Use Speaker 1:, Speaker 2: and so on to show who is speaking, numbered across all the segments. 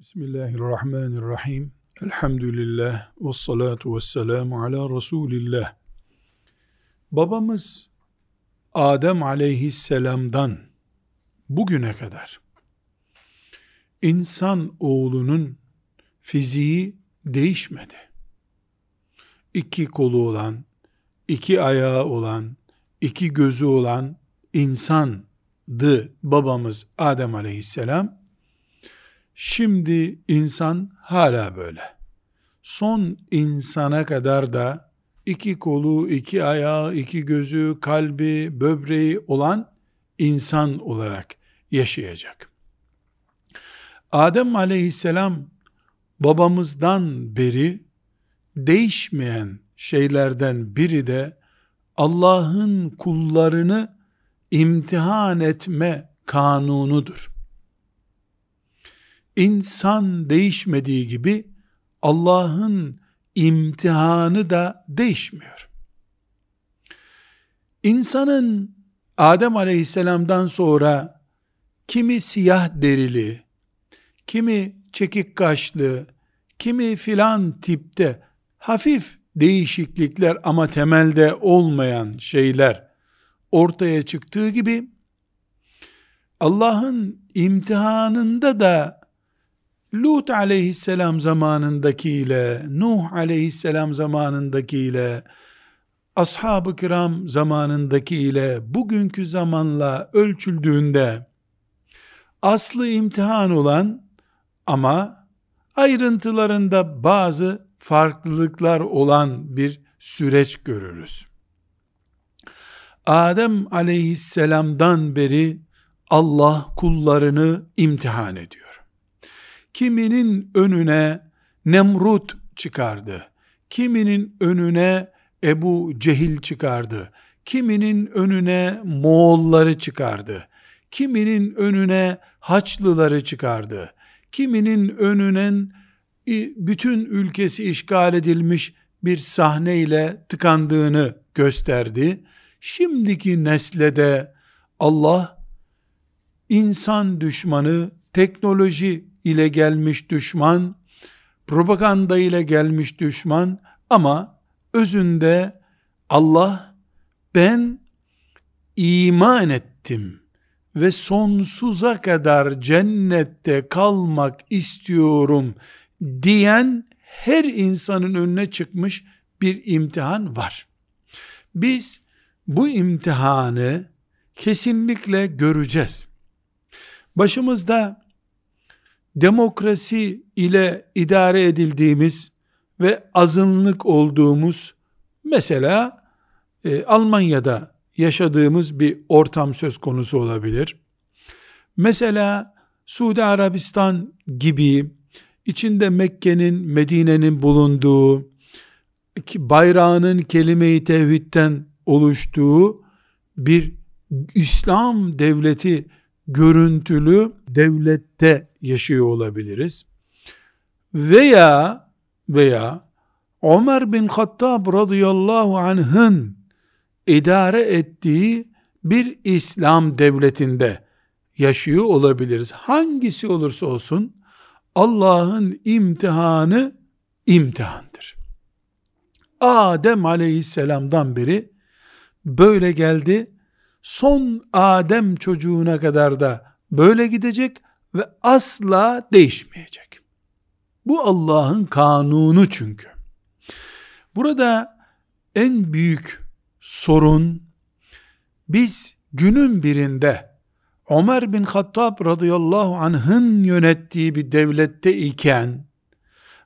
Speaker 1: Bismillahirrahmanirrahim. Elhamdülillah ve salatu ve selamu ala Resulillah. Babamız Adem aleyhisselamdan bugüne kadar insan oğlunun fiziği değişmedi. İki kolu olan, iki ayağı olan, iki gözü olan insandı babamız Adem aleyhisselam Şimdi insan hala böyle. Son insana kadar da iki kolu, iki ayağı, iki gözü, kalbi, böbreği olan insan olarak yaşayacak. Adem aleyhisselam babamızdan beri değişmeyen şeylerden biri de Allah'ın kullarını imtihan etme kanunudur. İnsan değişmediği gibi Allah'ın imtihanı da değişmiyor. İnsanın Adem aleyhisselamdan sonra kimi siyah derili, kimi çekik kaşlı, kimi filan tipte hafif değişiklikler ama temelde olmayan şeyler ortaya çıktığı gibi Allah'ın imtihanında da Lut aleyhisselam zamanındakiyle, Nuh aleyhisselam zamanındakiyle, ashab-ı kiram zamanındakiyle bugünkü zamanla ölçüldüğünde aslı imtihan olan ama ayrıntılarında bazı farklılıklar olan bir süreç görürüz. Adem aleyhisselamdan beri Allah kullarını imtihan ediyor kiminin önüne Nemrut çıkardı. Kiminin önüne Ebu Cehil çıkardı. Kiminin önüne Moğolları çıkardı. Kiminin önüne Haçlıları çıkardı. Kiminin önünen bütün ülkesi işgal edilmiş bir sahneyle tıkandığını gösterdi. Şimdiki neslede Allah insan düşmanı, teknoloji ile gelmiş düşman, propaganda ile gelmiş düşman ama özünde Allah ben iman ettim ve sonsuza kadar cennette kalmak istiyorum diyen her insanın önüne çıkmış bir imtihan var. Biz bu imtihanı kesinlikle göreceğiz. Başımızda demokrasi ile idare edildiğimiz ve azınlık olduğumuz mesela e, Almanya'da yaşadığımız bir ortam söz konusu olabilir. Mesela Suudi Arabistan gibi içinde Mekke'nin, Medine'nin bulunduğu bayrağının kelime-i tevhidden oluştuğu bir İslam devleti görüntülü devlette yaşıyor olabiliriz. Veya veya Ömer bin Hattab radıyallahu anh'ın idare ettiği bir İslam devletinde yaşıyor olabiliriz. Hangisi olursa olsun Allah'ın imtihanı imtihandır. Adem aleyhisselamdan beri böyle geldi son Adem çocuğuna kadar da böyle gidecek ve asla değişmeyecek. Bu Allah'ın kanunu çünkü. Burada en büyük sorun biz günün birinde Ömer bin Hattab radıyallahu anh'ın yönettiği bir devlette iken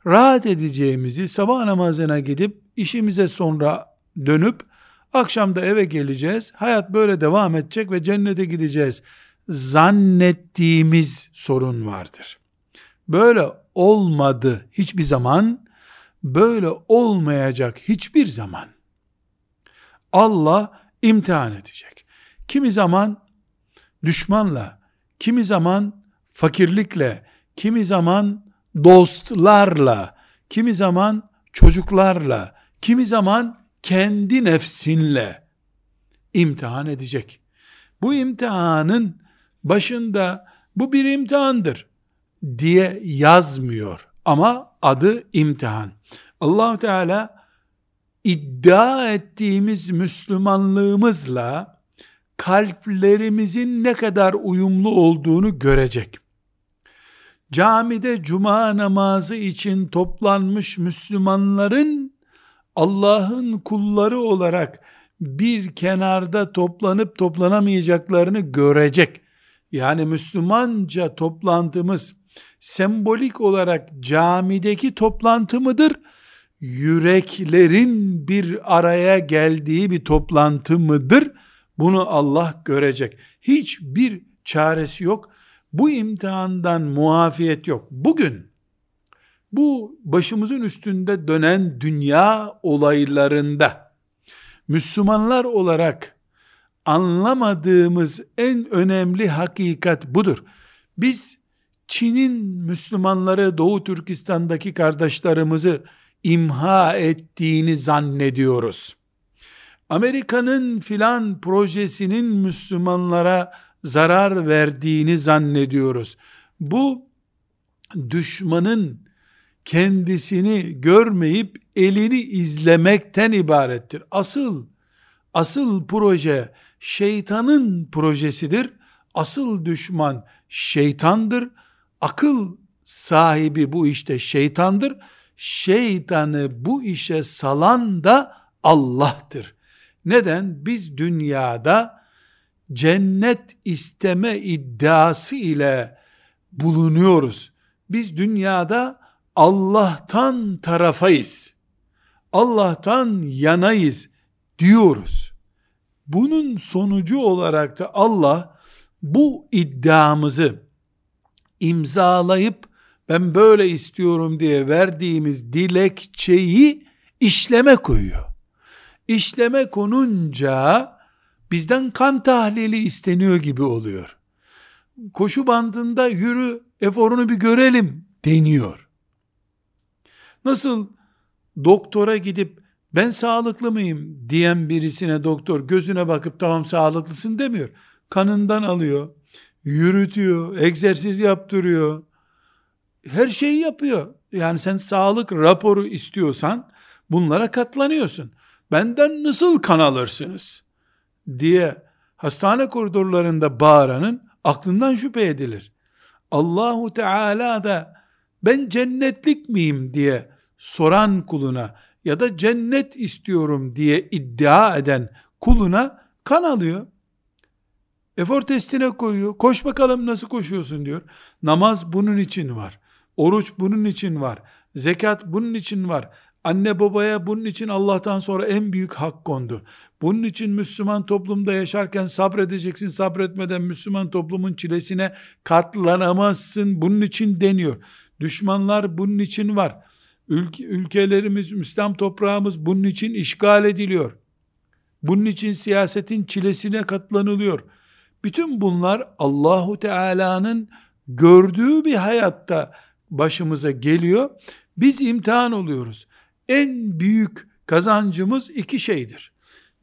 Speaker 1: rahat edeceğimizi sabah namazına gidip işimize sonra dönüp Akşam da eve geleceğiz. Hayat böyle devam edecek ve cennete gideceğiz. Zannettiğimiz sorun vardır. Böyle olmadı hiçbir zaman. Böyle olmayacak hiçbir zaman. Allah imtihan edecek. Kimi zaman düşmanla, kimi zaman fakirlikle, kimi zaman dostlarla, kimi zaman çocuklarla, kimi zaman kendi nefsinle imtihan edecek. Bu imtihanın başında bu bir imtihandır diye yazmıyor. Ama adı imtihan. allah Teala iddia ettiğimiz Müslümanlığımızla kalplerimizin ne kadar uyumlu olduğunu görecek. Camide cuma namazı için toplanmış Müslümanların Allah'ın kulları olarak bir kenarda toplanıp toplanamayacaklarını görecek. Yani Müslümanca toplantımız sembolik olarak camideki toplantı mıdır? Yüreklerin bir araya geldiği bir toplantı mıdır? Bunu Allah görecek. Hiçbir çaresi yok. Bu imtihandan muafiyet yok. Bugün bu başımızın üstünde dönen dünya olaylarında Müslümanlar olarak anlamadığımız en önemli hakikat budur. Biz Çin'in Müslümanları Doğu Türkistan'daki kardeşlerimizi imha ettiğini zannediyoruz. Amerika'nın filan projesinin Müslümanlara zarar verdiğini zannediyoruz. Bu düşmanın kendisini görmeyip elini izlemekten ibarettir. Asıl asıl proje şeytanın projesidir. Asıl düşman şeytandır. Akıl sahibi bu işte şeytandır. Şeytanı bu işe salan da Allah'tır. Neden? Biz dünyada cennet isteme iddiası ile bulunuyoruz. Biz dünyada Allah'tan tarafayız. Allah'tan yanayız diyoruz. Bunun sonucu olarak da Allah bu iddiamızı imzalayıp ben böyle istiyorum diye verdiğimiz dilekçeyi işleme koyuyor. İşleme konunca bizden kan tahlili isteniyor gibi oluyor. Koşu bandında yürü eforunu bir görelim deniyor. Nasıl doktora gidip ben sağlıklı mıyım diyen birisine doktor gözüne bakıp tamam sağlıklısın demiyor. Kanından alıyor, yürütüyor, egzersiz yaptırıyor. Her şeyi yapıyor. Yani sen sağlık raporu istiyorsan bunlara katlanıyorsun. Benden nasıl kan alırsınız? diye hastane koridorlarında bağıranın aklından şüphe edilir. Allahu Teala da ben cennetlik miyim diye soran kuluna ya da cennet istiyorum diye iddia eden kuluna kan alıyor. Efor testine koyuyor. Koş bakalım nasıl koşuyorsun diyor. Namaz bunun için var. Oruç bunun için var. Zekat bunun için var. Anne babaya bunun için Allah'tan sonra en büyük hak kondu. Bunun için Müslüman toplumda yaşarken sabredeceksin. Sabretmeden Müslüman toplumun çilesine katlanamazsın. Bunun için deniyor. Düşmanlar bunun için var. Ülke, ülkelerimiz, Müslüman toprağımız bunun için işgal ediliyor. Bunun için siyasetin çilesine katlanılıyor. Bütün bunlar Allahu Teala'nın gördüğü bir hayatta başımıza geliyor. Biz imtihan oluyoruz. En büyük kazancımız iki şeydir.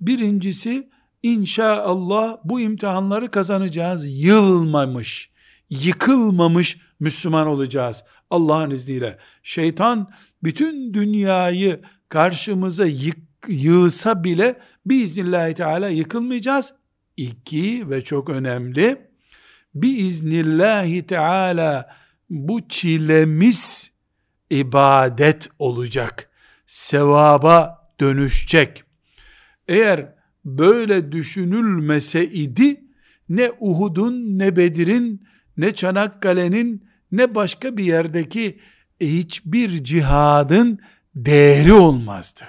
Speaker 1: Birincisi inşallah bu imtihanları kazanacağız. Yılmamış, yıkılmamış Müslüman olacağız. Allah'ın izniyle. Şeytan bütün dünyayı karşımıza yık, yığsa bile biiznillahü teala yıkılmayacağız. İki ve çok önemli biiznillahü teala bu çilemiz ibadet olacak. Sevaba dönüşecek. Eğer böyle düşünülmese idi ne Uhud'un ne Bedir'in ne Çanakkale'nin ne başka bir yerdeki hiçbir cihadın değeri olmazdı.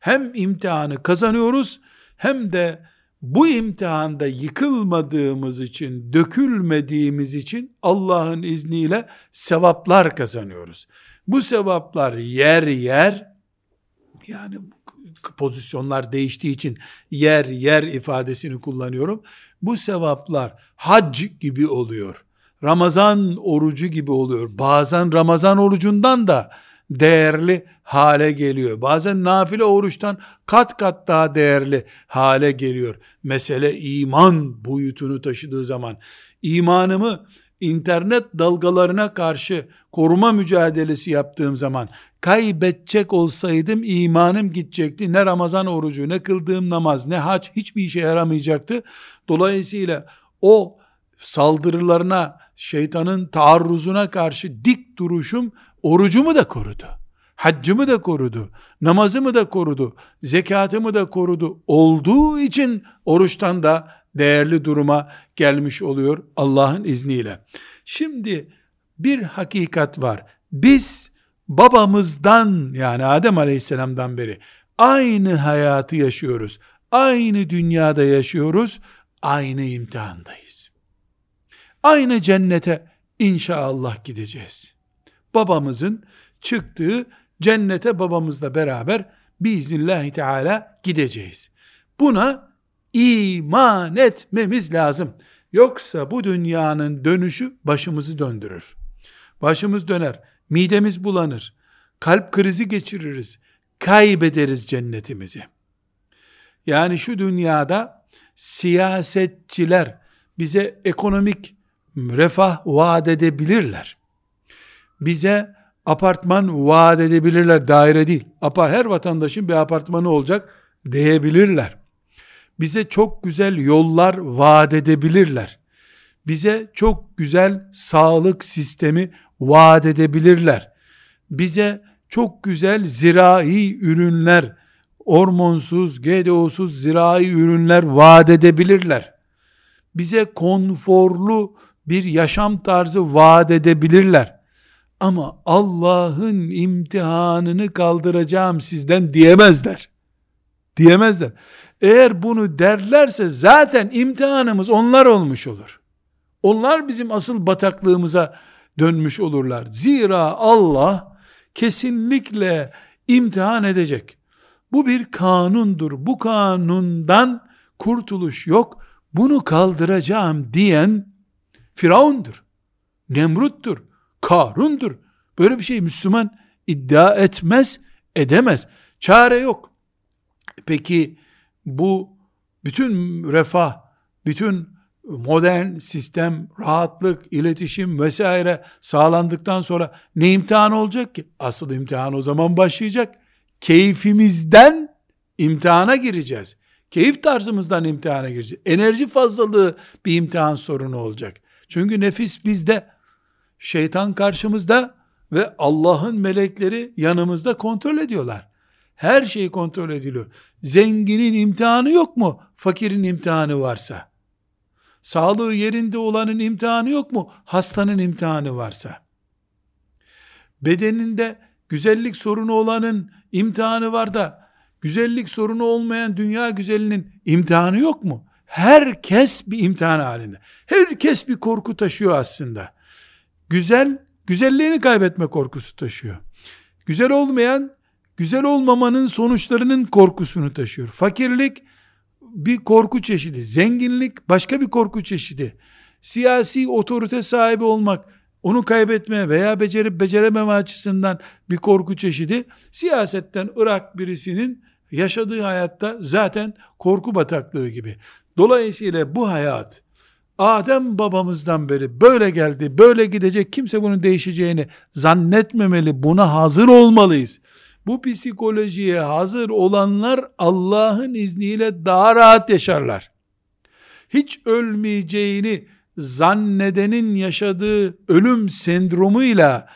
Speaker 1: Hem imtihanı kazanıyoruz hem de bu imtihanda yıkılmadığımız için, dökülmediğimiz için Allah'ın izniyle sevaplar kazanıyoruz. Bu sevaplar yer yer yani pozisyonlar değiştiği için yer yer ifadesini kullanıyorum. Bu sevaplar hac gibi oluyor. Ramazan orucu gibi oluyor. Bazen Ramazan orucundan da değerli hale geliyor. Bazen nafile oruçtan kat kat daha değerli hale geliyor. Mesele iman boyutunu taşıdığı zaman imanımı internet dalgalarına karşı koruma mücadelesi yaptığım zaman kaybedecek olsaydım imanım gidecekti. Ne Ramazan orucu, ne kıldığım namaz, ne hac hiçbir işe yaramayacaktı. Dolayısıyla o saldırılarına, şeytanın taarruzuna karşı dik duruşum orucumu da korudu. Haccımı da korudu, namazımı da korudu, zekatımı da korudu. Olduğu için oruçtan da değerli duruma gelmiş oluyor Allah'ın izniyle. Şimdi bir hakikat var. Biz babamızdan yani Adem Aleyhisselam'dan beri aynı hayatı yaşıyoruz. Aynı dünyada yaşıyoruz. Aynı imtihandayız. Aynı cennete inşallah gideceğiz. Babamızın çıktığı cennete babamızla beraber biiznillahü teala gideceğiz. Buna iman etmemiz lazım. Yoksa bu dünyanın dönüşü başımızı döndürür. Başımız döner, midemiz bulanır, kalp krizi geçiririz, kaybederiz cennetimizi. Yani şu dünyada siyasetçiler bize ekonomik refah vaat edebilirler. Bize apartman vaat edebilirler, daire değil. Apar, her vatandaşın bir apartmanı olacak diyebilirler. Bize çok güzel yollar vaat edebilirler. Bize çok güzel sağlık sistemi vaat edebilirler. Bize çok güzel zirai ürünler, hormonsuz, GDO'suz zirai ürünler vaat edebilirler. Bize konforlu bir yaşam tarzı vaat edebilirler. Ama Allah'ın imtihanını kaldıracağım sizden diyemezler. Diyemezler. Eğer bunu derlerse zaten imtihanımız onlar olmuş olur. Onlar bizim asıl bataklığımıza dönmüş olurlar. Zira Allah kesinlikle imtihan edecek. Bu bir kanundur. Bu kanundan kurtuluş yok. Bunu kaldıracağım diyen Firavundur. Nemrut'tur. Karun'dur. Böyle bir şey Müslüman iddia etmez, edemez. Çare yok. Peki bu bütün refah, bütün modern sistem, rahatlık, iletişim vesaire sağlandıktan sonra ne imtihan olacak ki? Asıl imtihan o zaman başlayacak. Keyfimizden imtihana gireceğiz. Keyif tarzımızdan imtihana gireceğiz. Enerji fazlalığı bir imtihan sorunu olacak. Çünkü nefis bizde, şeytan karşımızda ve Allah'ın melekleri yanımızda kontrol ediyorlar. Her şey kontrol ediliyor. Zenginin imtihanı yok mu? Fakirin imtihanı varsa. Sağlığı yerinde olanın imtihanı yok mu? Hastanın imtihanı varsa. Bedeninde güzellik sorunu olanın imtihanı var da güzellik sorunu olmayan dünya güzelinin imtihanı yok mu? Herkes bir imtihan halinde. Herkes bir korku taşıyor aslında. Güzel, güzelliğini kaybetme korkusu taşıyor. Güzel olmayan, güzel olmamanın sonuçlarının korkusunu taşıyor. Fakirlik bir korku çeşidi. Zenginlik başka bir korku çeşidi. Siyasi otorite sahibi olmak, onu kaybetme veya becerip becerememe açısından bir korku çeşidi. Siyasetten Irak birisinin yaşadığı hayatta zaten korku bataklığı gibi. Dolayısıyla bu hayat Adem babamızdan beri böyle geldi, böyle gidecek kimse bunun değişeceğini zannetmemeli. Buna hazır olmalıyız. Bu psikolojiye hazır olanlar Allah'ın izniyle daha rahat yaşarlar. Hiç ölmeyeceğini zannedenin yaşadığı ölüm sendromuyla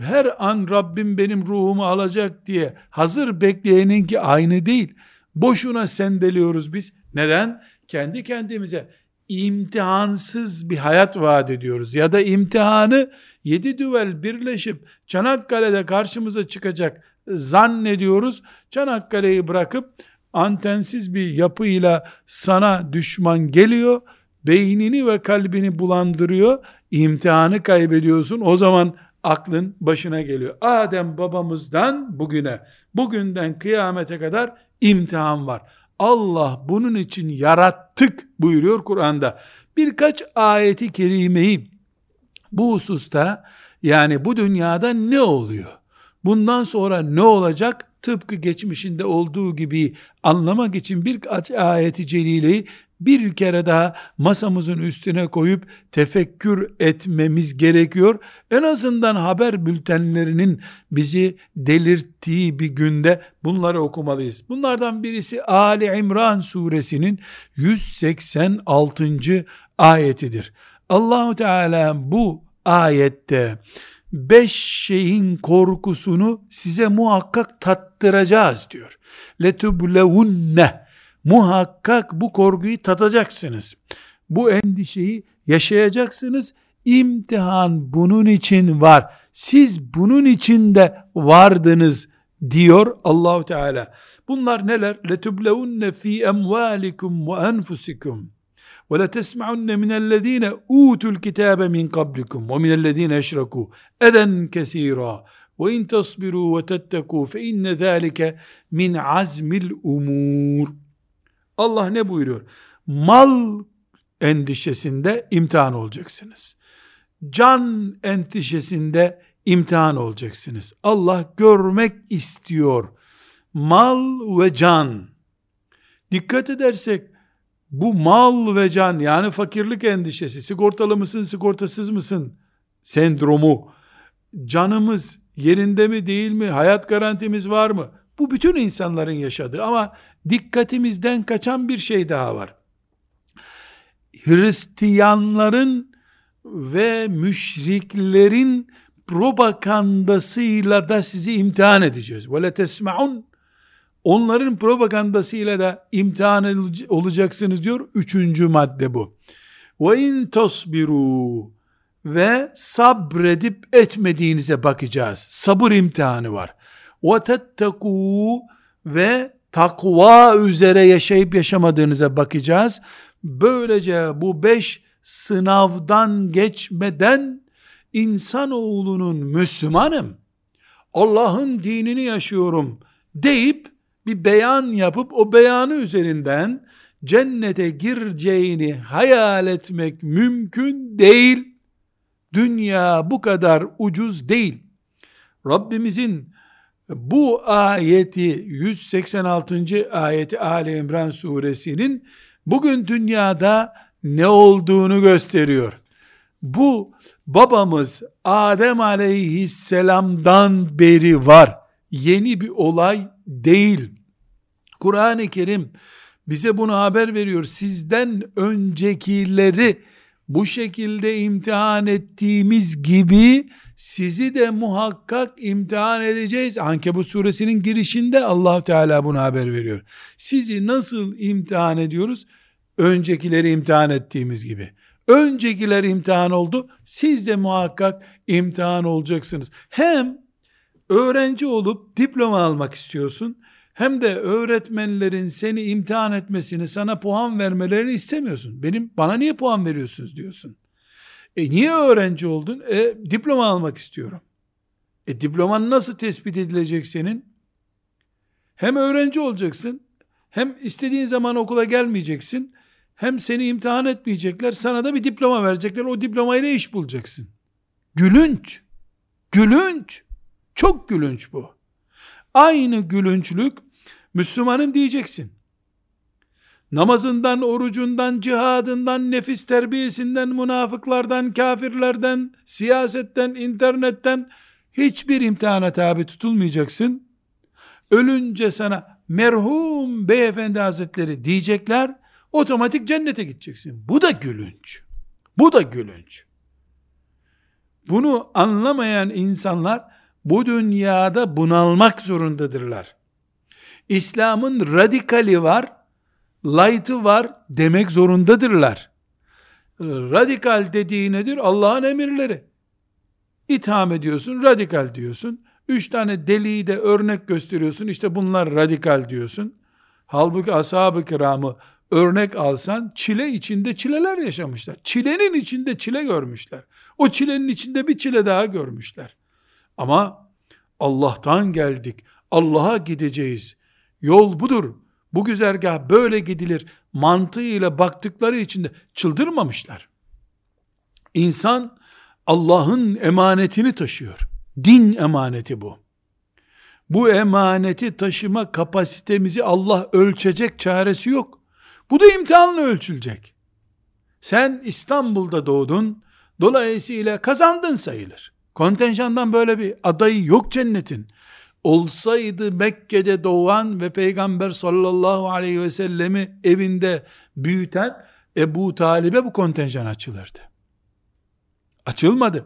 Speaker 1: her an Rabbim benim ruhumu alacak diye hazır bekleyeninki aynı değil. Boşuna sendeliyoruz biz. Neden? Kendi kendimize imtihansız bir hayat vaat ediyoruz. Ya da imtihanı yedi düvel birleşip Çanakkale'de karşımıza çıkacak zannediyoruz. Çanakkale'yi bırakıp antensiz bir yapıyla sana düşman geliyor. Beynini ve kalbini bulandırıyor. imtihanı kaybediyorsun. O zaman aklın başına geliyor. Adem babamızdan bugüne, bugünden kıyamete kadar imtihan var. Allah bunun için yarattık buyuruyor Kur'an'da. Birkaç ayeti kerimeyi bu hususta yani bu dünyada ne oluyor? Bundan sonra ne olacak? Tıpkı geçmişinde olduğu gibi anlamak için bir ayeti celileyi bir kere daha masamızın üstüne koyup tefekkür etmemiz gerekiyor. En azından haber bültenlerinin bizi delirttiği bir günde bunları okumalıyız. Bunlardan birisi Ali İmran suresinin 186. ayetidir. Allahu Teala bu ayette beş şeyin korkusunu size muhakkak tattıracağız diyor. Letublevunne Muhakkak bu korkuyu tadacaksınız. Bu endişeyi yaşayacaksınız. İmtihan bunun için var. Siz bunun için de vardınız diyor Allahu Teala. Bunlar neler? Letubleunne fi emvalikum ve enfusikum ve la tesma'unne minellezine utul kitabe min kablikum ve minellezine eşreku eden kesira ve in tasbiru ve tetteku fe inne zalike min azmil umur Allah ne buyuruyor? Mal endişesinde imtihan olacaksınız. Can endişesinde imtihan olacaksınız. Allah görmek istiyor. Mal ve can. Dikkat edersek bu mal ve can yani fakirlik endişesi, sigortalı mısın, sigortasız mısın sendromu, canımız yerinde mi değil mi, hayat garantimiz var mı? Bu bütün insanların yaşadığı ama dikkatimizden kaçan bir şey daha var. Hristiyanların ve müşriklerin propagandasıyla da sizi imtihan edeceğiz. وَلَا تَسْمَعُونَ Onların propagandasıyla da imtihan olacaksınız diyor. Üçüncü madde bu. Ve in tasbiru ve sabredip etmediğinize bakacağız. Sabır imtihanı var. Tettekû ve takva üzere yaşayıp yaşamadığınıza bakacağız. Böylece bu beş sınavdan geçmeden insanoğlunun Müslümanım, Allah'ın dinini yaşıyorum deyip bir beyan yapıp o beyanı üzerinden cennete gireceğini hayal etmek mümkün değil. Dünya bu kadar ucuz değil. Rabbimizin bu ayeti 186. ayeti Ali İmran suresinin bugün dünyada ne olduğunu gösteriyor. Bu babamız Adem aleyhisselamdan beri var. Yeni bir olay değil. Kur'an-ı Kerim bize bunu haber veriyor. Sizden öncekileri bu şekilde imtihan ettiğimiz gibi sizi de muhakkak imtihan edeceğiz. Ankebut suresinin girişinde allah Teala bunu haber veriyor. Sizi nasıl imtihan ediyoruz? Öncekileri imtihan ettiğimiz gibi. Öncekiler imtihan oldu. Siz de muhakkak imtihan olacaksınız. Hem öğrenci olup diploma almak istiyorsun hem de öğretmenlerin seni imtihan etmesini, sana puan vermelerini istemiyorsun. Benim bana niye puan veriyorsunuz diyorsun. E niye öğrenci oldun? E diploma almak istiyorum. E diploman nasıl tespit edilecek senin? Hem öğrenci olacaksın, hem istediğin zaman okula gelmeyeceksin, hem seni imtihan etmeyecekler, sana da bir diploma verecekler, o diplomayla iş bulacaksın. Gülünç, gülünç, çok gülünç bu. Aynı gülünçlük Müslümanım diyeceksin. Namazından, orucundan, cihadından, nefis terbiyesinden, münafıklardan, kafirlerden, siyasetten, internetten hiçbir imtihana tabi tutulmayacaksın. Ölünce sana merhum beyefendi hazretleri diyecekler, otomatik cennete gideceksin. Bu da gülünç. Bu da gülünç. Bunu anlamayan insanlar bu dünyada bunalmak zorundadırlar. İslam'ın radikali var, light'ı var demek zorundadırlar. Radikal dediği nedir? Allah'ın emirleri. İtham ediyorsun, radikal diyorsun. Üç tane deliği de örnek gösteriyorsun. İşte bunlar radikal diyorsun. Halbuki ashab-ı kiramı örnek alsan çile içinde çileler yaşamışlar. Çilenin içinde çile görmüşler. O çilenin içinde bir çile daha görmüşler. Ama Allah'tan geldik. Allah'a gideceğiz. Yol budur. Bu güzergah böyle gidilir mantığıyla baktıkları için de çıldırmamışlar. İnsan Allah'ın emanetini taşıyor. Din emaneti bu. Bu emaneti taşıma kapasitemizi Allah ölçecek çaresi yok. Bu da imtihanla ölçülecek. Sen İstanbul'da doğdun, dolayısıyla kazandın sayılır. Kontenjandan böyle bir adayı yok cennetin. Olsaydı Mekke'de doğan ve Peygamber sallallahu aleyhi ve sellemi evinde büyüten Ebu Talib'e bu kontenjan açılırdı. Açılmadı.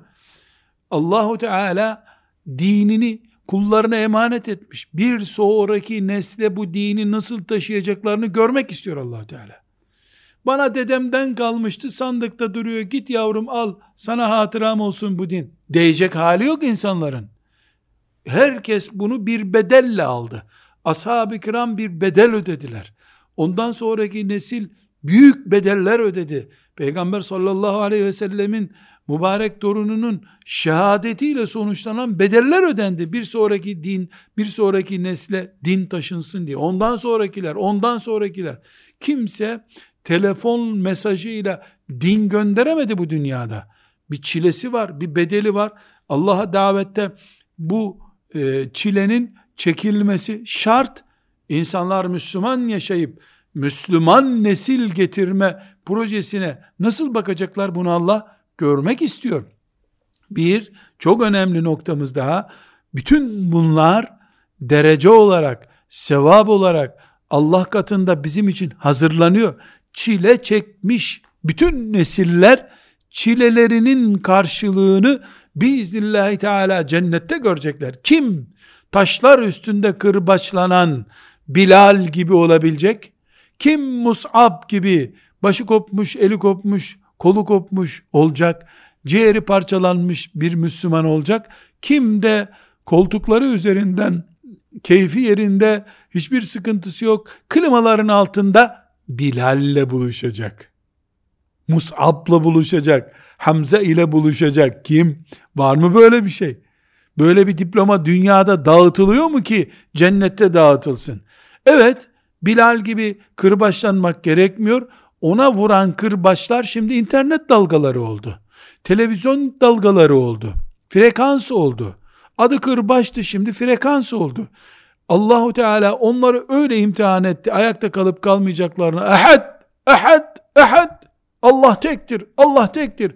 Speaker 1: Allahu Teala dinini kullarına emanet etmiş. Bir sonraki nesle bu dini nasıl taşıyacaklarını görmek istiyor allah Teala. Bana dedemden kalmıştı sandıkta duruyor git yavrum al sana hatıram olsun bu din. Diyecek hali yok insanların. Herkes bunu bir bedelle aldı. Ashab-ı kiram bir bedel ödediler. Ondan sonraki nesil büyük bedeller ödedi. Peygamber sallallahu aleyhi ve sellemin mübarek torununun şehadetiyle sonuçlanan bedeller ödendi. Bir sonraki din, bir sonraki nesle din taşınsın diye. Ondan sonrakiler, ondan sonrakiler. Kimse telefon mesajıyla din gönderemedi bu dünyada. Bir çilesi var, bir bedeli var. Allah'a davette bu e, çilenin çekilmesi şart. İnsanlar Müslüman yaşayıp Müslüman nesil getirme projesine nasıl bakacaklar bunu Allah görmek istiyor. Bir çok önemli noktamız daha bütün bunlar derece olarak sevap olarak Allah katında bizim için hazırlanıyor. Çile çekmiş bütün nesiller çilelerinin karşılığını biiznillahü teala cennette görecekler. Kim taşlar üstünde kırbaçlanan Bilal gibi olabilecek? Kim Mus'ab gibi başı kopmuş, eli kopmuş, kolu kopmuş olacak? Ciğeri parçalanmış bir Müslüman olacak? Kim de koltukları üzerinden keyfi yerinde hiçbir sıkıntısı yok. Klimaların altında Bilal'le buluşacak. Mus'ab'la buluşacak. Hamza ile buluşacak. Kim? Var mı böyle bir şey? Böyle bir diploma dünyada dağıtılıyor mu ki cennette dağıtılsın? Evet, Bilal gibi kırbaçlanmak gerekmiyor. Ona vuran kırbaçlar şimdi internet dalgaları oldu. Televizyon dalgaları oldu. Frekans oldu. Adı kırbaçtı şimdi frekans oldu. Allahu Teala onları öyle imtihan etti. Ayakta kalıp kalmayacaklarını. Ehad, ehad, ehad. Allah tektir, Allah tektir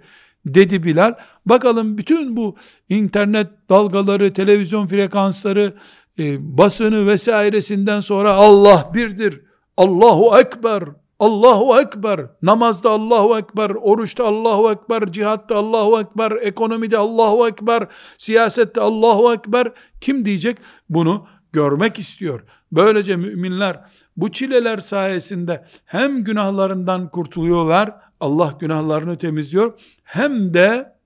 Speaker 1: dedi Bilal. Bakalım bütün bu internet dalgaları, televizyon frekansları, e, basını vesairesinden sonra Allah birdir. Allahu Ekber, Allahu Ekber, namazda Allahu Ekber, oruçta Allahu Ekber, cihatta Allahu Ekber, ekonomide Allahu Ekber, siyasette Allahu Ekber. Kim diyecek? Bunu görmek istiyor. Böylece müminler bu çileler sayesinde hem günahlarından kurtuluyorlar, Allah günahlarını temizliyor, hem de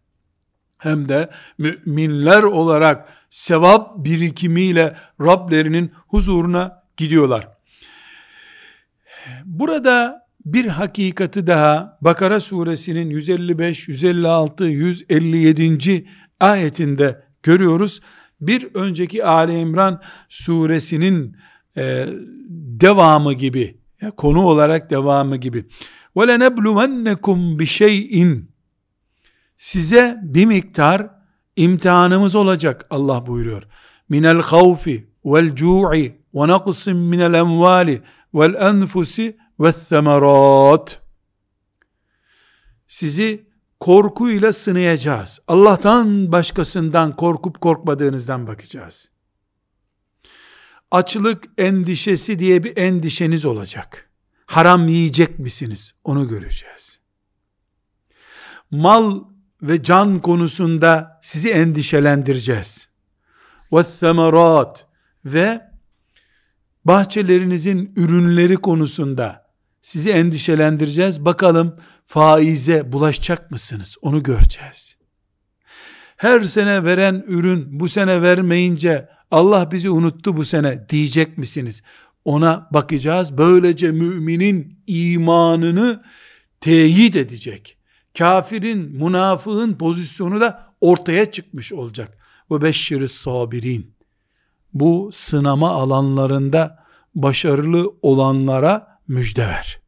Speaker 1: hem de müminler olarak sevap birikimiyle Rablerinin huzuruna gidiyorlar. Burada bir hakikati daha Bakara suresinin 155, 156, 157. ayetinde görüyoruz. Bir önceki Ali İmran suresinin e, devamı gibi, konu olarak devamı gibi. وَلَنَبْلُوَنَّكُمْ بِشَيْءٍ Size bir miktar imtihanımız olacak Allah buyuruyor. Minel havfi vel cu'i ve naqsin minel emvali vel enfusi ve semerat. Sizi korkuyla sınayacağız. Allah'tan başkasından korkup korkmadığınızdan bakacağız. Açlık endişesi diye bir endişeniz olacak. Haram yiyecek misiniz? Onu göreceğiz. Mal ve can konusunda sizi endişelendireceğiz. وَالثَّمَرَاتِ ve bahçelerinizin ürünleri konusunda sizi endişelendireceğiz. Bakalım faize bulaşacak mısınız? Onu göreceğiz. Her sene veren ürün bu sene vermeyince Allah bizi unuttu bu sene diyecek misiniz? Ona bakacağız. Böylece müminin imanını teyit edecek. Kafirin, münafığın pozisyonu da ortaya çıkmış olacak. Ve beşşiri sabirin. Bu sınama alanlarında başarılı olanlara müjde ver.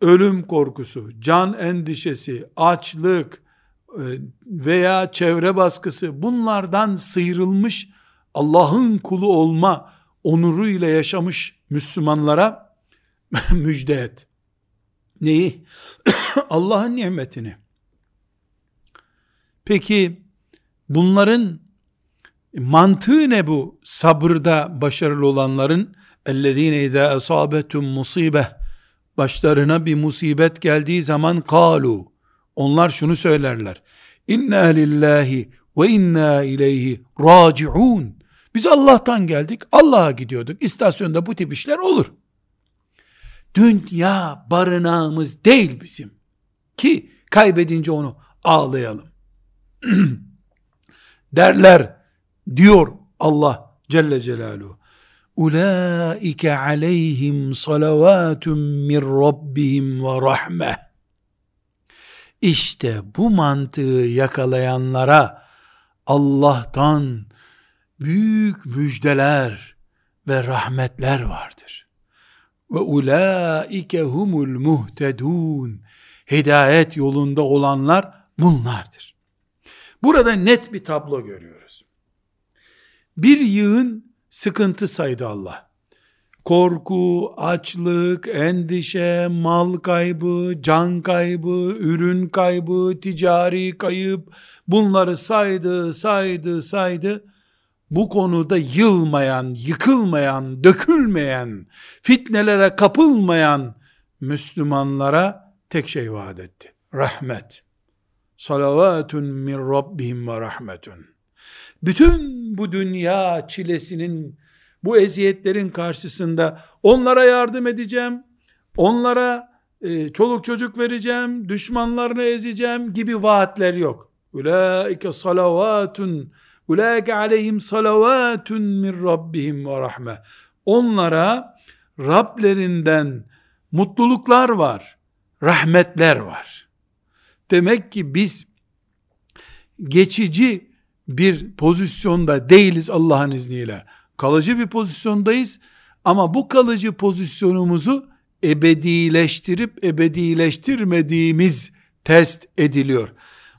Speaker 1: Ölüm korkusu, can endişesi, açlık e, veya çevre baskısı bunlardan sıyrılmış Allah'ın kulu olma onuruyla yaşamış Müslümanlara müjde et. Neyi? Allah'ın nimetini. Peki bunların mantığı ne bu sabırda başarılı olanların? اَلَّذ۪ينَ اِذَا اَصَابَتُمْ musibe Başlarına bir musibet geldiği zaman kalu. Onlar şunu söylerler. İnna lillahi ve inna ileyhi raciun. Biz Allah'tan geldik, Allah'a gidiyorduk. İstasyonda bu tip işler olur. Dünya barınağımız değil bizim. Ki kaybedince onu ağlayalım. Derler diyor Allah Celle Celaluhu. Ulaike aleyhim salavatun min rabbihim ve rahme. İşte bu mantığı yakalayanlara Allah'tan büyük müjdeler ve rahmetler vardır. Ve ulaike humul muhtedun. Hidayet yolunda olanlar bunlardır. Burada net bir tablo görüyoruz. Bir yığın sıkıntı saydı Allah. Korku, açlık, endişe, mal kaybı, can kaybı, ürün kaybı, ticari kayıp bunları saydı, saydı, saydı. Bu konuda yılmayan, yıkılmayan, dökülmeyen, fitnelere kapılmayan Müslümanlara tek şey vaat etti. Rahmet. Salavatun min Rabbihim ve rahmetun. Bütün bu dünya çilesinin, bu eziyetlerin karşısında onlara yardım edeceğim, onlara e, çoluk çocuk vereceğim, düşmanlarını ezeceğim gibi vaatler yok. Ulaike salavatun, ulaike aleyhim salavatun min Rabbihim ve rahme. Onlara Rablerinden mutluluklar var, rahmetler var. Demek ki biz geçici bir pozisyonda değiliz Allah'ın izniyle. Kalıcı bir pozisyondayız ama bu kalıcı pozisyonumuzu ebedileştirip ebedileştirmediğimiz test ediliyor.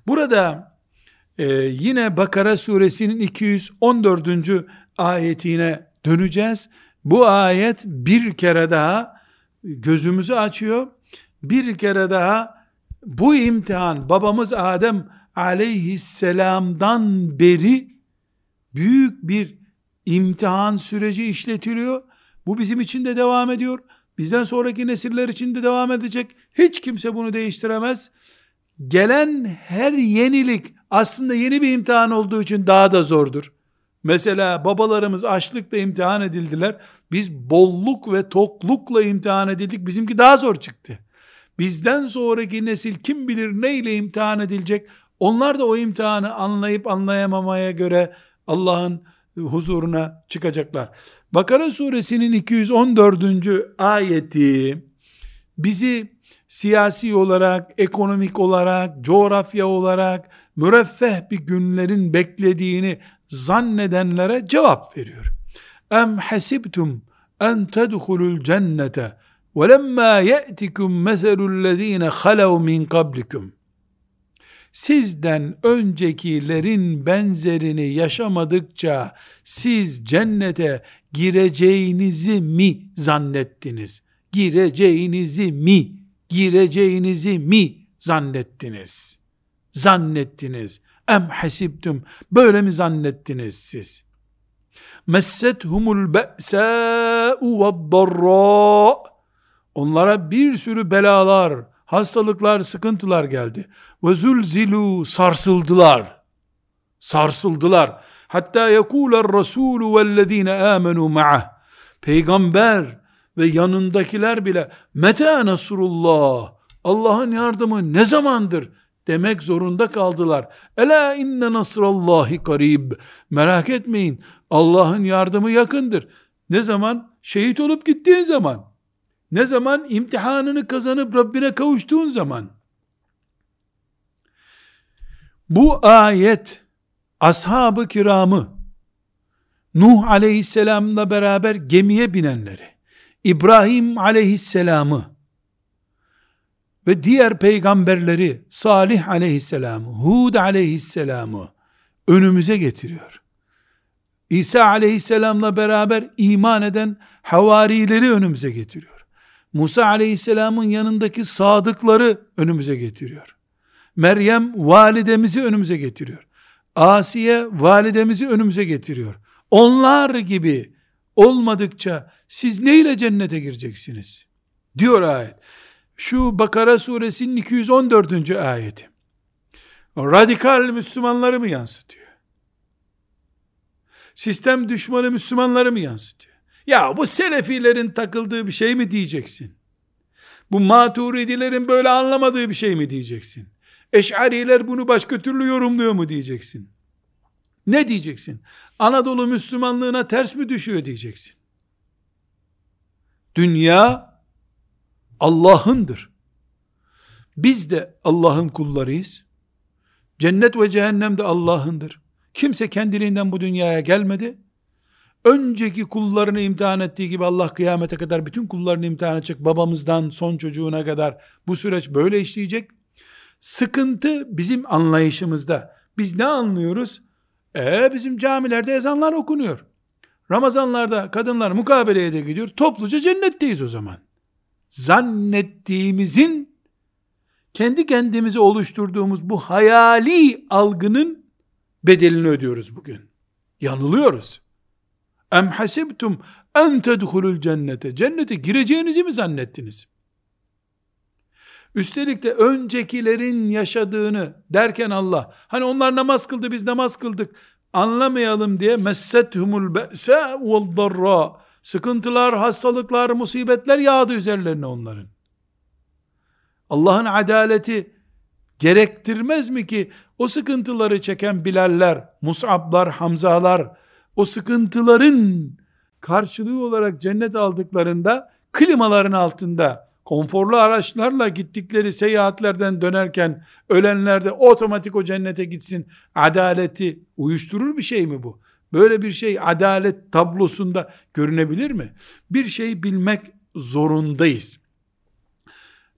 Speaker 1: Burada e, yine Bakara suresinin 214. ayetine döneceğiz. Bu ayet bir kere daha gözümüzü açıyor. Bir kere daha bu imtihan babamız Adem aleyhisselamdan beri büyük bir imtihan süreci işletiliyor. Bu bizim için de devam ediyor. Bizden sonraki nesiller için de devam edecek. Hiç kimse bunu değiştiremez. Gelen her yenilik aslında yeni bir imtihan olduğu için daha da zordur. Mesela babalarımız açlıkla imtihan edildiler. Biz bolluk ve toklukla imtihan edildik. Bizimki daha zor çıktı. Bizden sonraki nesil kim bilir neyle imtihan edilecek? Onlar da o imtihanı anlayıp anlayamamaya göre Allah'ın huzuruna çıkacaklar. Bakara suresinin 214. ayeti bizi siyasi olarak, ekonomik olarak, coğrafya olarak müreffeh bir günlerin beklediğini zannedenlere cevap veriyor. Em hasibtum en tedhulul cennete ve lemma ye'tikum meselüllezine halav min kablikum sizden öncekilerin benzerini yaşamadıkça siz cennete gireceğinizi mi zannettiniz? Gireceğinizi mi? Gireceğinizi mi zannettiniz? Zannettiniz. Em hasibtum. Böyle mi zannettiniz siz? Messethumul be'sâ'u ve'd-darrâ. Onlara bir sürü belalar, hastalıklar, sıkıntılar geldi. Ve zulzilu sarsıldılar. Sarsıldılar. Hatta yekuler rasulü vellezine amenu ma'ah. Peygamber ve yanındakiler bile meta nasrullah Allah'ın yardımı ne zamandır demek zorunda kaldılar. Ela inne nasrallahi karib. Merak etmeyin. Allah'ın yardımı yakındır. Ne zaman? Şehit olup gittiğin zaman. Ne zaman? imtihanını kazanıp Rabbine kavuştuğun zaman. Bu ayet ashab-ı kiramı Nuh aleyhisselamla beraber gemiye binenleri, İbrahim aleyhisselamı ve diğer peygamberleri Salih aleyhisselamı, Hud aleyhisselamı önümüze getiriyor. İsa aleyhisselamla beraber iman eden havarileri önümüze getiriyor. Musa aleyhisselamın yanındaki sadıkları önümüze getiriyor. Meryem validemizi önümüze getiriyor. Asiye validemizi önümüze getiriyor. Onlar gibi olmadıkça siz neyle cennete gireceksiniz? Diyor ayet. Şu Bakara suresinin 214. ayeti. Radikal Müslümanları mı yansıtıyor? Sistem düşmanı Müslümanları mı yansıtıyor? Ya bu Selefilerin takıldığı bir şey mi diyeceksin? Bu maturidilerin böyle anlamadığı bir şey mi diyeceksin? Eş'ariler bunu başka türlü yorumluyor mu diyeceksin? Ne diyeceksin? Anadolu Müslümanlığına ters mi düşüyor diyeceksin? Dünya Allah'ındır. Biz de Allah'ın kullarıyız. Cennet ve cehennem de Allah'ındır. Kimse kendiliğinden bu dünyaya gelmedi. Önceki kullarını imtihan ettiği gibi Allah kıyamete kadar bütün kullarını imtihan edecek. Babamızdan son çocuğuna kadar bu süreç böyle işleyecek. Sıkıntı bizim anlayışımızda. Biz ne anlıyoruz? E bizim camilerde ezanlar okunuyor. Ramazanlarda kadınlar mukabeleye de gidiyor. Topluca cennetteyiz o zaman. Zannettiğimizin kendi kendimize oluşturduğumuz bu hayali algının bedelini ödüyoruz bugün. Yanılıyoruz. Em hasibtum en tedhulul cennete. Cennete gireceğinizi mi zannettiniz? Üstelik de öncekilerin yaşadığını derken Allah, hani onlar namaz kıldı biz namaz kıldık, anlamayalım diye messethumul be'sa vel darra sıkıntılar, hastalıklar, musibetler yağdı üzerlerine onların. Allah'ın adaleti gerektirmez mi ki o sıkıntıları çeken Bilaller, Mus'ablar, Hamzalar o sıkıntıların karşılığı olarak cennet aldıklarında klimaların altında konforlu araçlarla gittikleri seyahatlerden dönerken ölenler de otomatik o cennete gitsin adaleti uyuşturur bir şey mi bu? Böyle bir şey adalet tablosunda görünebilir mi? Bir şey bilmek zorundayız.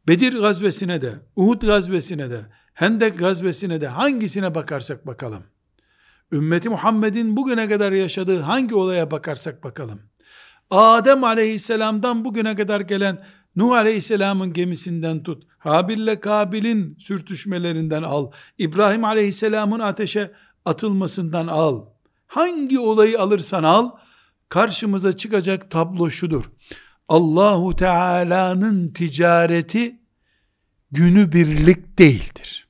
Speaker 1: Bedir gazvesine de, Uhud gazvesine de, Hendek gazvesine de hangisine bakarsak bakalım. Ümmeti Muhammed'in bugüne kadar yaşadığı hangi olaya bakarsak bakalım. Adem aleyhisselamdan bugüne kadar gelen Nuh aleyhisselamın gemisinden tut, Habil'le Kabil'in sürtüşmelerinden al, İbrahim aleyhisselamın ateşe atılmasından al. Hangi olayı alırsan al, karşımıza çıkacak tablo şudur. Allahu Teala'nın ticareti günü birlik değildir.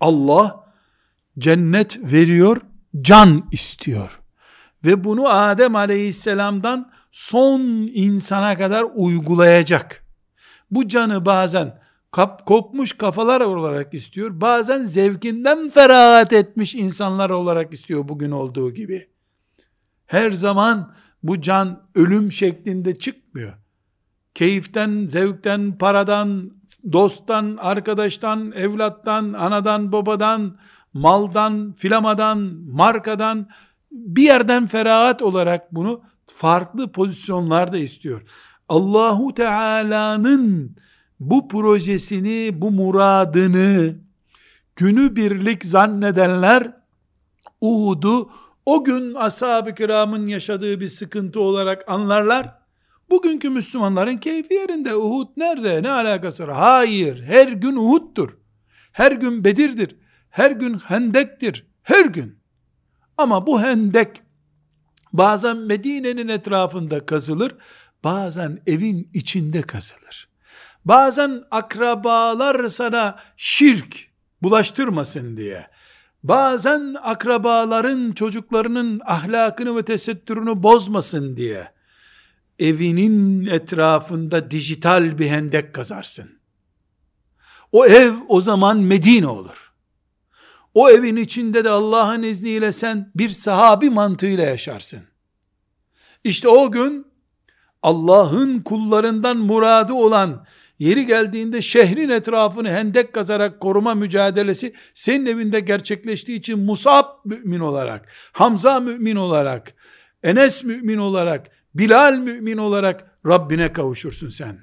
Speaker 1: Allah cennet veriyor, can istiyor. Ve bunu Adem aleyhisselamdan son insana kadar uygulayacak. Bu canı bazen kap, kopmuş kafalar olarak istiyor. Bazen zevkinden ferahat etmiş insanlar olarak istiyor bugün olduğu gibi. Her zaman bu can ölüm şeklinde çıkmıyor. Keyiften, zevkten, paradan, dosttan, arkadaştan, evlattan, anadan, babadan, maldan, filamadan, markadan bir yerden ferahat olarak bunu farklı pozisyonlarda istiyor. Allahu Teala'nın bu projesini, bu muradını günü birlik zannedenler Uhud'u o gün ashab-ı kiramın yaşadığı bir sıkıntı olarak anlarlar. Bugünkü Müslümanların keyfi yerinde. Uhud nerede? Ne alakası var? Hayır. Her gün Uhud'dur. Her gün Bedir'dir. Her gün Hendek'tir. Her gün. Ama bu Hendek bazen Medine'nin etrafında kazılır. Bazen evin içinde kazılır. Bazen akrabalar sana şirk bulaştırmasın diye. Bazen akrabaların çocuklarının ahlakını ve tesettürünü bozmasın diye evinin etrafında dijital bir hendek kazarsın. O ev o zaman Medine olur. O evin içinde de Allah'ın izniyle sen bir sahabi mantığıyla yaşarsın. İşte o gün Allah'ın kullarından muradı olan yeri geldiğinde şehrin etrafını hendek kazarak koruma mücadelesi senin evinde gerçekleştiği için Musab mümin olarak, Hamza mümin olarak, Enes mümin olarak, Bilal mümin olarak Rabbine kavuşursun sen.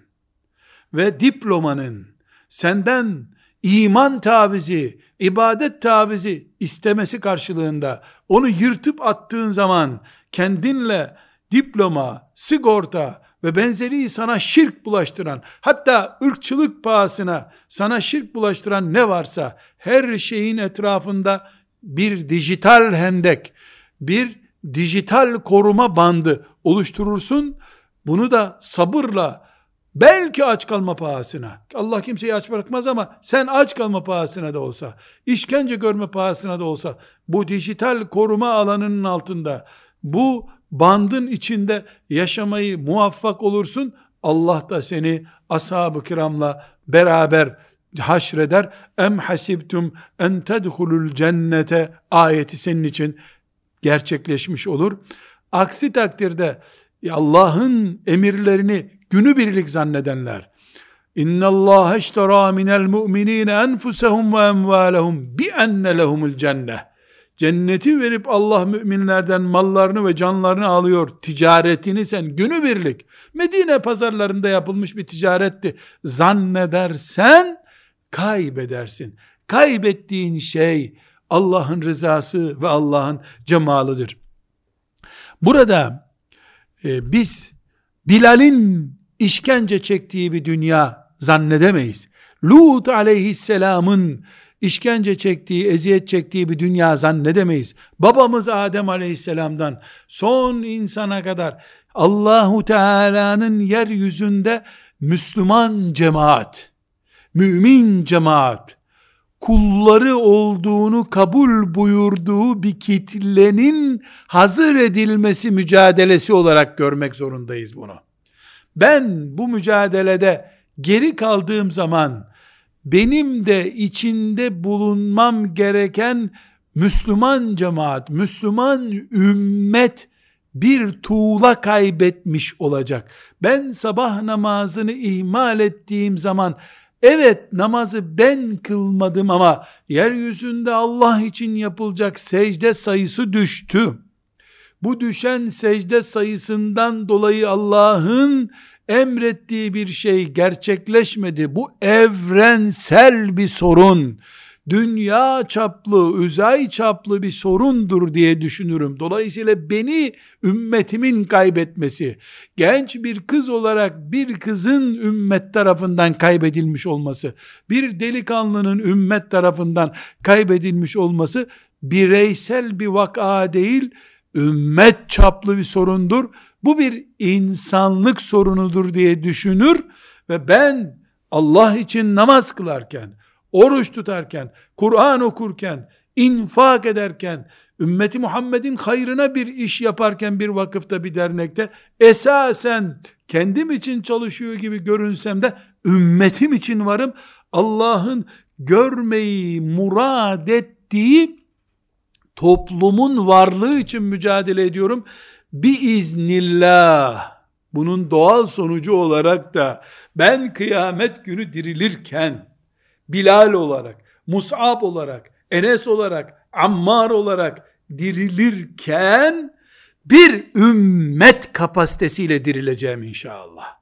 Speaker 1: Ve diplomanın senden iman tavizi, ibadet tavizi istemesi karşılığında onu yırtıp attığın zaman kendinle diploma, sigorta ve benzeri sana şirk bulaştıran, hatta ırkçılık pahasına sana şirk bulaştıran ne varsa her şeyin etrafında bir dijital hendek, bir dijital koruma bandı oluşturursun. Bunu da sabırla, belki aç kalma pahasına, Allah kimseyi aç bırakmaz ama sen aç kalma pahasına da olsa, işkence görme pahasına da olsa, bu dijital koruma alanının altında, bu bandın içinde yaşamayı muvaffak olursun. Allah da seni ashab-ı kiramla beraber haşreder. Em hasibtum en tedhulul cennete ayeti senin için gerçekleşmiş olur. Aksi takdirde Allah'ın emirlerini günübirlik zannedenler, İnna Allah iştera minel mu'minine enfusahum ve emvalahum bi enne lehumul cennet. Cenneti verip Allah müminlerden mallarını ve canlarını alıyor. Ticaretini sen günübirlik Medine pazarlarında yapılmış bir ticaretti. Zannedersen kaybedersin. Kaybettiğin şey Allah'ın rızası ve Allah'ın cemalıdır. Burada e, biz Bilal'in işkence çektiği bir dünya zannedemeyiz. Lut aleyhisselamın işkence çektiği, eziyet çektiği bir dünya zannedemeyiz. Babamız Adem aleyhisselamdan son insana kadar Allahu Teala'nın yeryüzünde Müslüman cemaat, mümin cemaat, kulları olduğunu kabul buyurduğu bir kitlenin hazır edilmesi mücadelesi olarak görmek zorundayız bunu. Ben bu mücadelede geri kaldığım zaman benim de içinde bulunmam gereken Müslüman cemaat, Müslüman ümmet bir tuğla kaybetmiş olacak. Ben sabah namazını ihmal ettiğim zaman evet namazı ben kılmadım ama yeryüzünde Allah için yapılacak secde sayısı düştü. Bu düşen secde sayısından dolayı Allah'ın emrettiği bir şey gerçekleşmedi. Bu evrensel bir sorun. Dünya çaplı, uzay çaplı bir sorundur diye düşünürüm. Dolayısıyla beni ümmetimin kaybetmesi, genç bir kız olarak bir kızın ümmet tarafından kaybedilmiş olması, bir delikanlının ümmet tarafından kaybedilmiş olması bireysel bir vaka değil, ümmet çaplı bir sorundur bu bir insanlık sorunudur diye düşünür ve ben Allah için namaz kılarken, oruç tutarken, Kur'an okurken, infak ederken, ümmeti Muhammed'in hayrına bir iş yaparken bir vakıfta bir dernekte esasen kendim için çalışıyor gibi görünsem de ümmetim için varım. Allah'ın görmeyi murad ettiği toplumun varlığı için mücadele ediyorum biiznillah bunun doğal sonucu olarak da ben kıyamet günü dirilirken Bilal olarak, Mus'ab olarak, Enes olarak, Ammar olarak dirilirken bir ümmet kapasitesiyle dirileceğim inşallah.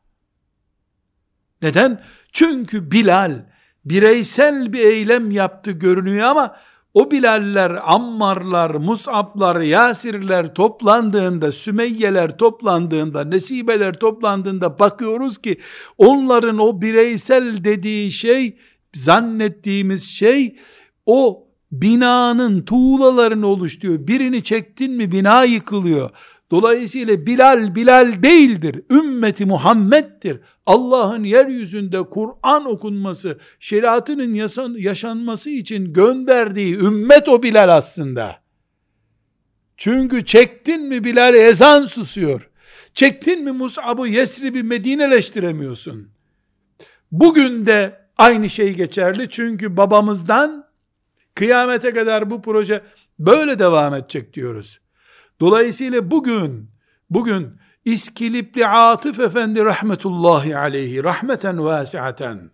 Speaker 1: Neden? Çünkü Bilal bireysel bir eylem yaptı görünüyor ama o Bilaller, Ammarlar, Mus'ablar, Yasirler toplandığında, Sümeyyeler toplandığında, Nesibeler toplandığında bakıyoruz ki onların o bireysel dediği şey, zannettiğimiz şey o binanın tuğlalarını oluşturuyor. Birini çektin mi bina yıkılıyor. Dolayısıyla Bilal Bilal değildir. Ümmeti Muhammed'dir. Allah'ın yeryüzünde Kur'an okunması, şeriatının yaşanması için gönderdiği ümmet o Bilal aslında. Çünkü çektin mi Bilal ezan susuyor. Çektin mi Mus'ab'ı Yesrib'i Medineleştiremiyorsun. Bugün de aynı şey geçerli. Çünkü babamızdan kıyamete kadar bu proje böyle devam edecek diyoruz. Dolayısıyla bugün, bugün İskilipli Atıf Efendi rahmetullahi aleyhi rahmeten vasiaten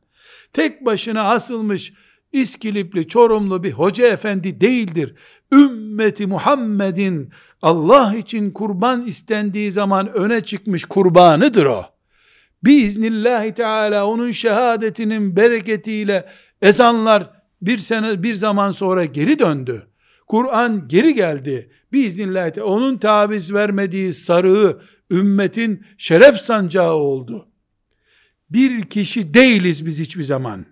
Speaker 1: tek başına asılmış İskilipli Çorumlu bir hoca efendi değildir. Ümmeti Muhammed'in Allah için kurban istendiği zaman öne çıkmış kurbanıdır o. Biiznillahü Teala onun şehadetinin bereketiyle ezanlar bir sene bir zaman sonra geri döndü. Kur'an geri geldi. Biiznillahü onun taviz vermediği sarığı ümmetin şeref sancağı oldu. Bir kişi değiliz biz hiçbir zaman.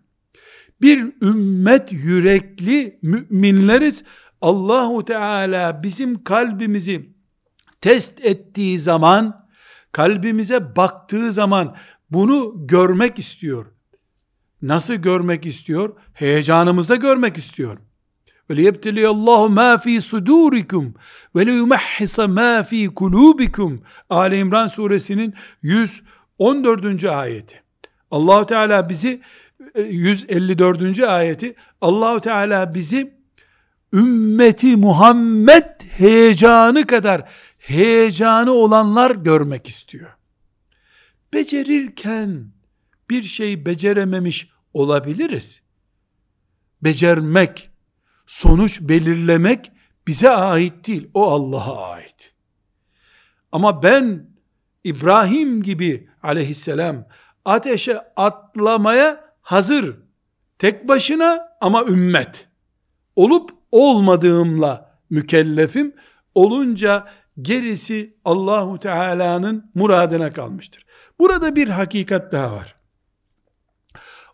Speaker 1: Bir ümmet yürekli müminleriz. Allahu Teala bizim kalbimizi test ettiği zaman, kalbimize baktığı zaman bunu görmek istiyor. Nasıl görmek istiyor? Heyecanımızda görmek istiyor. Ve liyebtiliyallahu ma fi sudurikum ve liyumahhisa ma fi kulubikum. Ali İmran suresinin 114. ayeti. Allahu Teala bizi e, 154. ayeti Allahu Teala bizi ümmeti Muhammed heyecanı kadar heyecanı olanlar görmek istiyor. Becerirken bir şey becerememiş olabiliriz. Becermek sonuç belirlemek bize ait değil, o Allah'a ait. Ama ben İbrahim gibi aleyhisselam ateşe atlamaya hazır. Tek başına ama ümmet. Olup olmadığımla mükellefim. Olunca gerisi Allahu Teala'nın muradına kalmıştır. Burada bir hakikat daha var.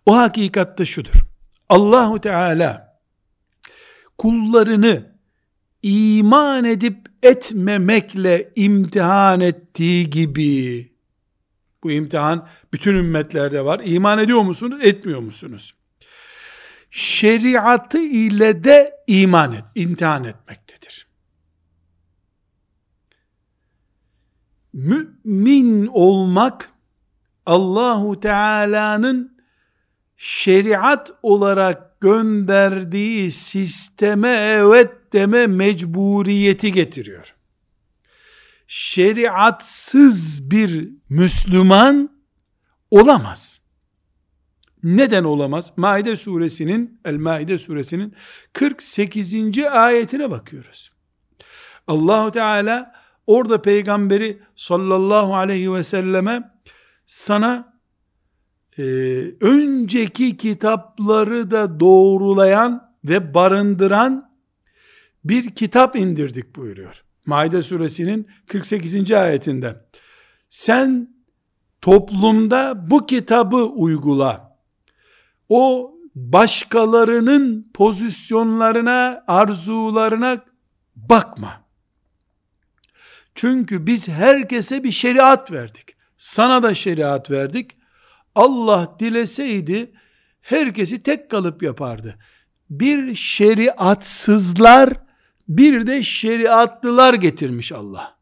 Speaker 1: O hakikat da şudur. Allahu Teala kullarını iman edip etmemekle imtihan ettiği gibi bu imtihan bütün ümmetlerde var. İman ediyor musunuz? Etmiyor musunuz? Şeriatı ile de iman et, imtihan etmektedir. Mümin olmak Allahu Teala'nın şeriat olarak gönderdiği sisteme evet deme mecburiyeti getiriyor. Şeriatsız bir Müslüman olamaz. Neden olamaz? Maide suresinin, El Maide suresinin 48. ayetine bakıyoruz. Allahu Teala orada peygamberi sallallahu aleyhi ve selleme sana e, önceki kitapları da doğrulayan ve barındıran bir kitap indirdik buyuruyor. Maide suresinin 48. ayetinde. Sen toplumda bu kitabı uygula. O başkalarının pozisyonlarına, arzularına bakma. Çünkü biz herkese bir şeriat verdik. Sana da şeriat verdik. Allah dileseydi herkesi tek kalıp yapardı. Bir şeriatsızlar, bir de şeriatlılar getirmiş Allah.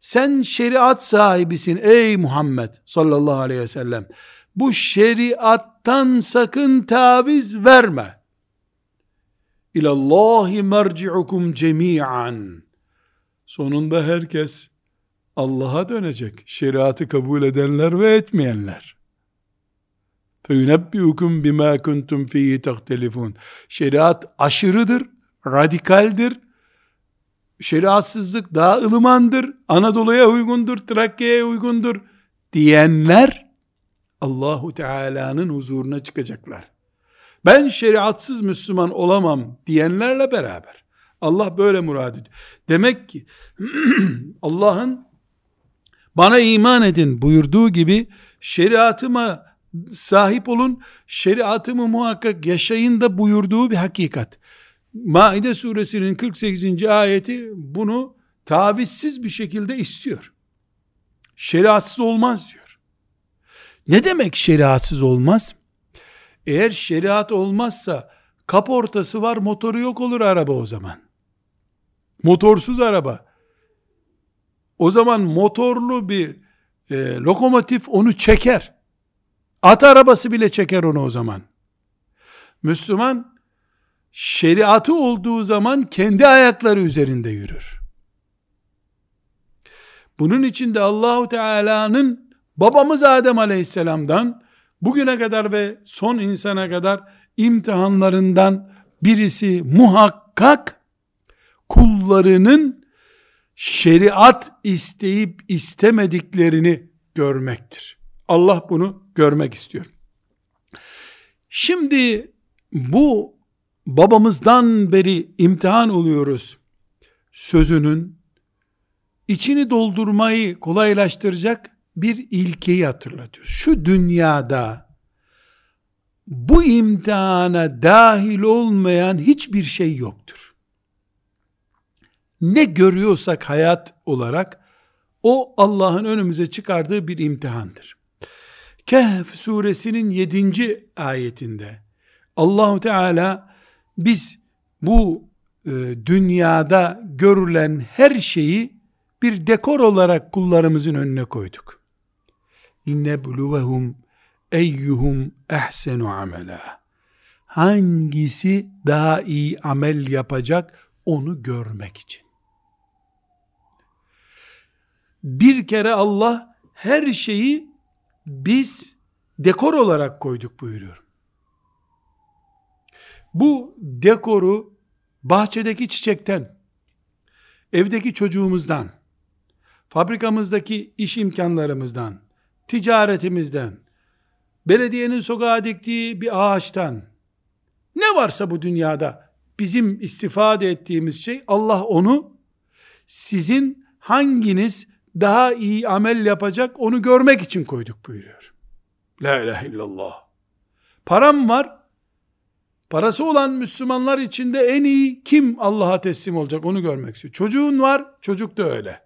Speaker 1: Sen şeriat sahibisin ey Muhammed sallallahu aleyhi ve sellem. Bu şeriattan sakın taviz verme. İlallahi merci'ukum cemi'an. Sonunda herkes Allah'a dönecek. Şeriatı kabul edenler ve etmeyenler. فَيُنَبِّئُكُمْ بِمَا كُنْتُمْ ف۪يهِ تَخْتَلِفُونَ Şeriat aşırıdır, radikaldir, şeriatsızlık daha ılımandır, Anadolu'ya uygundur, Trakya'ya uygundur diyenler Allahu Teala'nın huzuruna çıkacaklar. Ben şeriatsız Müslüman olamam diyenlerle beraber. Allah böyle murad ediyor. Demek ki Allah'ın bana iman edin buyurduğu gibi şeriatıma sahip olun, şeriatımı muhakkak yaşayın da buyurduğu bir hakikat. Maide suresinin 48. ayeti bunu tavizsiz bir şekilde istiyor. Şeriatsız olmaz diyor. Ne demek şeriatsız olmaz? Eğer şeriat olmazsa kaportası var motoru yok olur araba o zaman. Motorsuz araba. O zaman motorlu bir e, lokomotif onu çeker. At arabası bile çeker onu o zaman. Müslüman şeriatı olduğu zaman kendi ayakları üzerinde yürür. Bunun için de Allahu Teala'nın babamız Adem Aleyhisselam'dan bugüne kadar ve son insana kadar imtihanlarından birisi muhakkak kullarının şeriat isteyip istemediklerini görmektir. Allah bunu görmek istiyor. Şimdi bu babamızdan beri imtihan oluyoruz sözünün içini doldurmayı kolaylaştıracak bir ilkeyi hatırlatıyor. Şu dünyada bu imtihana dahil olmayan hiçbir şey yoktur. Ne görüyorsak hayat olarak o Allah'ın önümüze çıkardığı bir imtihandır. Kehf suresinin 7. ayetinde Allahu Teala biz bu e, dünyada görülen her şeyi bir dekor olarak kullarımızın önüne koyduk. İnnebluvehum eyyuhum ehsenu amela. Hangisi daha iyi amel yapacak onu görmek için. Bir kere Allah her şeyi biz dekor olarak koyduk buyuruyor. Bu dekoru bahçedeki çiçekten, evdeki çocuğumuzdan, fabrikamızdaki iş imkanlarımızdan, ticaretimizden, belediyenin sokağa diktiği bir ağaçtan, ne varsa bu dünyada bizim istifade ettiğimiz şey Allah onu sizin hanginiz daha iyi amel yapacak onu görmek için koyduk buyuruyor. La ilahe illallah. Param var. Parası olan Müslümanlar içinde en iyi kim Allah'a teslim olacak onu görmek istiyor. Çocuğun var, çocuk da öyle.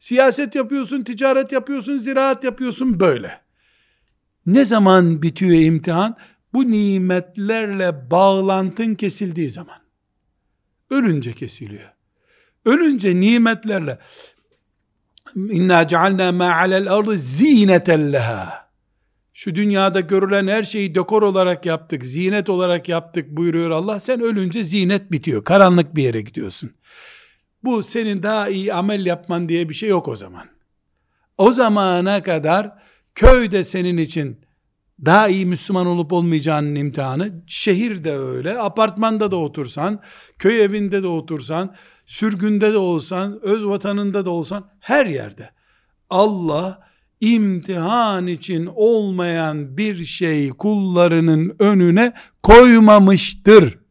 Speaker 1: Siyaset yapıyorsun, ticaret yapıyorsun, ziraat yapıyorsun böyle. Ne zaman bitiyor imtihan? Bu nimetlerle bağlantın kesildiği zaman. Ölünce kesiliyor. Ölünce nimetlerle inna cealna ma alel ardı zineten leha. Şu dünyada görülen her şeyi dekor olarak yaptık, zinet olarak yaptık buyuruyor Allah. Sen ölünce zinet bitiyor. Karanlık bir yere gidiyorsun. Bu senin daha iyi amel yapman diye bir şey yok o zaman. O zamana kadar köyde senin için daha iyi Müslüman olup olmayacağının imtihanı, şehirde öyle, apartmanda da otursan, köy evinde de otursan, sürgünde de olsan, öz vatanında da olsan, her yerde. Allah, imtihan için olmayan bir şey kullarının önüne koymamıştır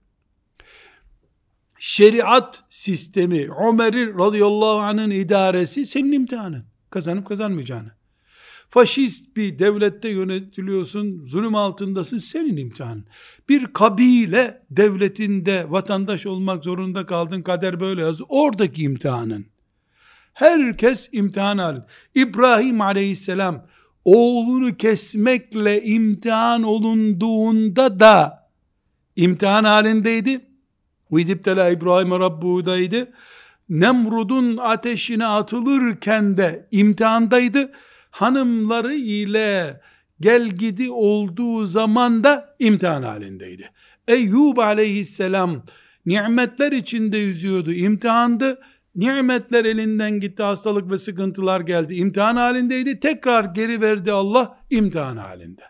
Speaker 1: şeriat sistemi, Ömer'i radıyallahu anh'ın idaresi senin imtihanın. Kazanıp kazanmayacağını faşist bir devlette yönetiliyorsun, zulüm altındasın, senin imtihan. Bir kabile devletinde vatandaş olmak zorunda kaldın, kader böyle yazdı. Oradaki imtihanın. Herkes imtihan halinde. İbrahim aleyhisselam oğlunu kesmekle imtihan olunduğunda da imtihan halindeydi. Uydiptela İbrahim Rabbu'daydı. Nemrud'un ateşine atılırken de imtihandaydı Hanımları ile gel gidi olduğu zaman da imtihan halindeydi. Eyyub aleyhisselam nimetler içinde yüzüyordu, imtihandı. Nimetler elinden gitti, hastalık ve sıkıntılar geldi, imtihan halindeydi. Tekrar geri verdi Allah, imtihan halinde.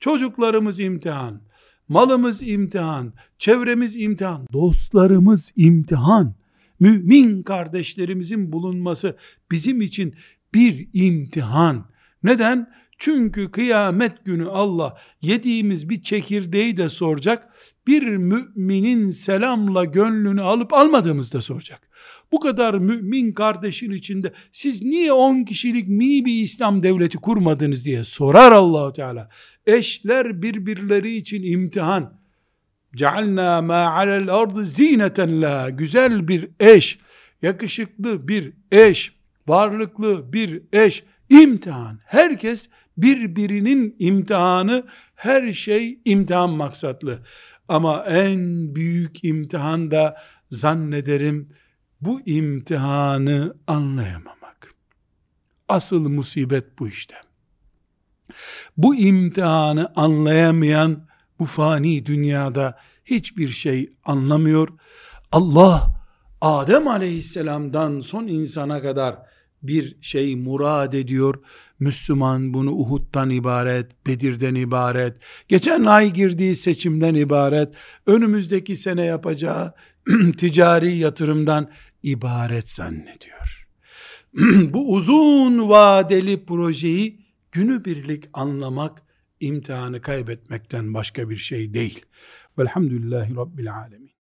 Speaker 1: Çocuklarımız imtihan, malımız imtihan, çevremiz imtihan, dostlarımız imtihan, mümin kardeşlerimizin bulunması bizim için bir imtihan. Neden? Çünkü kıyamet günü Allah yediğimiz bir çekirdeği de soracak, bir müminin selamla gönlünü alıp almadığımızı da soracak. Bu kadar mümin kardeşin içinde siz niye 10 kişilik mini bir İslam devleti kurmadınız diye sorar Allahu Teala. Eşler birbirleri için imtihan. Cealna ma alel ardı zineten la. Güzel bir eş, yakışıklı bir eş, varlıklı bir eş, imtihan. Herkes birbirinin imtihanı, her şey imtihan maksatlı. Ama en büyük imtihan da zannederim bu imtihanı anlayamamak. Asıl musibet bu işte. Bu imtihanı anlayamayan bu fani dünyada hiçbir şey anlamıyor. Allah Adem aleyhisselamdan son insana kadar bir şey murad ediyor. Müslüman bunu Uhud'dan ibaret, Bedir'den ibaret, geçen ay girdiği seçimden ibaret, önümüzdeki sene yapacağı ticari yatırımdan ibaret zannediyor. Bu uzun vadeli projeyi günübirlik anlamak imtihanı kaybetmekten başka bir şey değil. Velhamdülillahi Rabbil Alemin.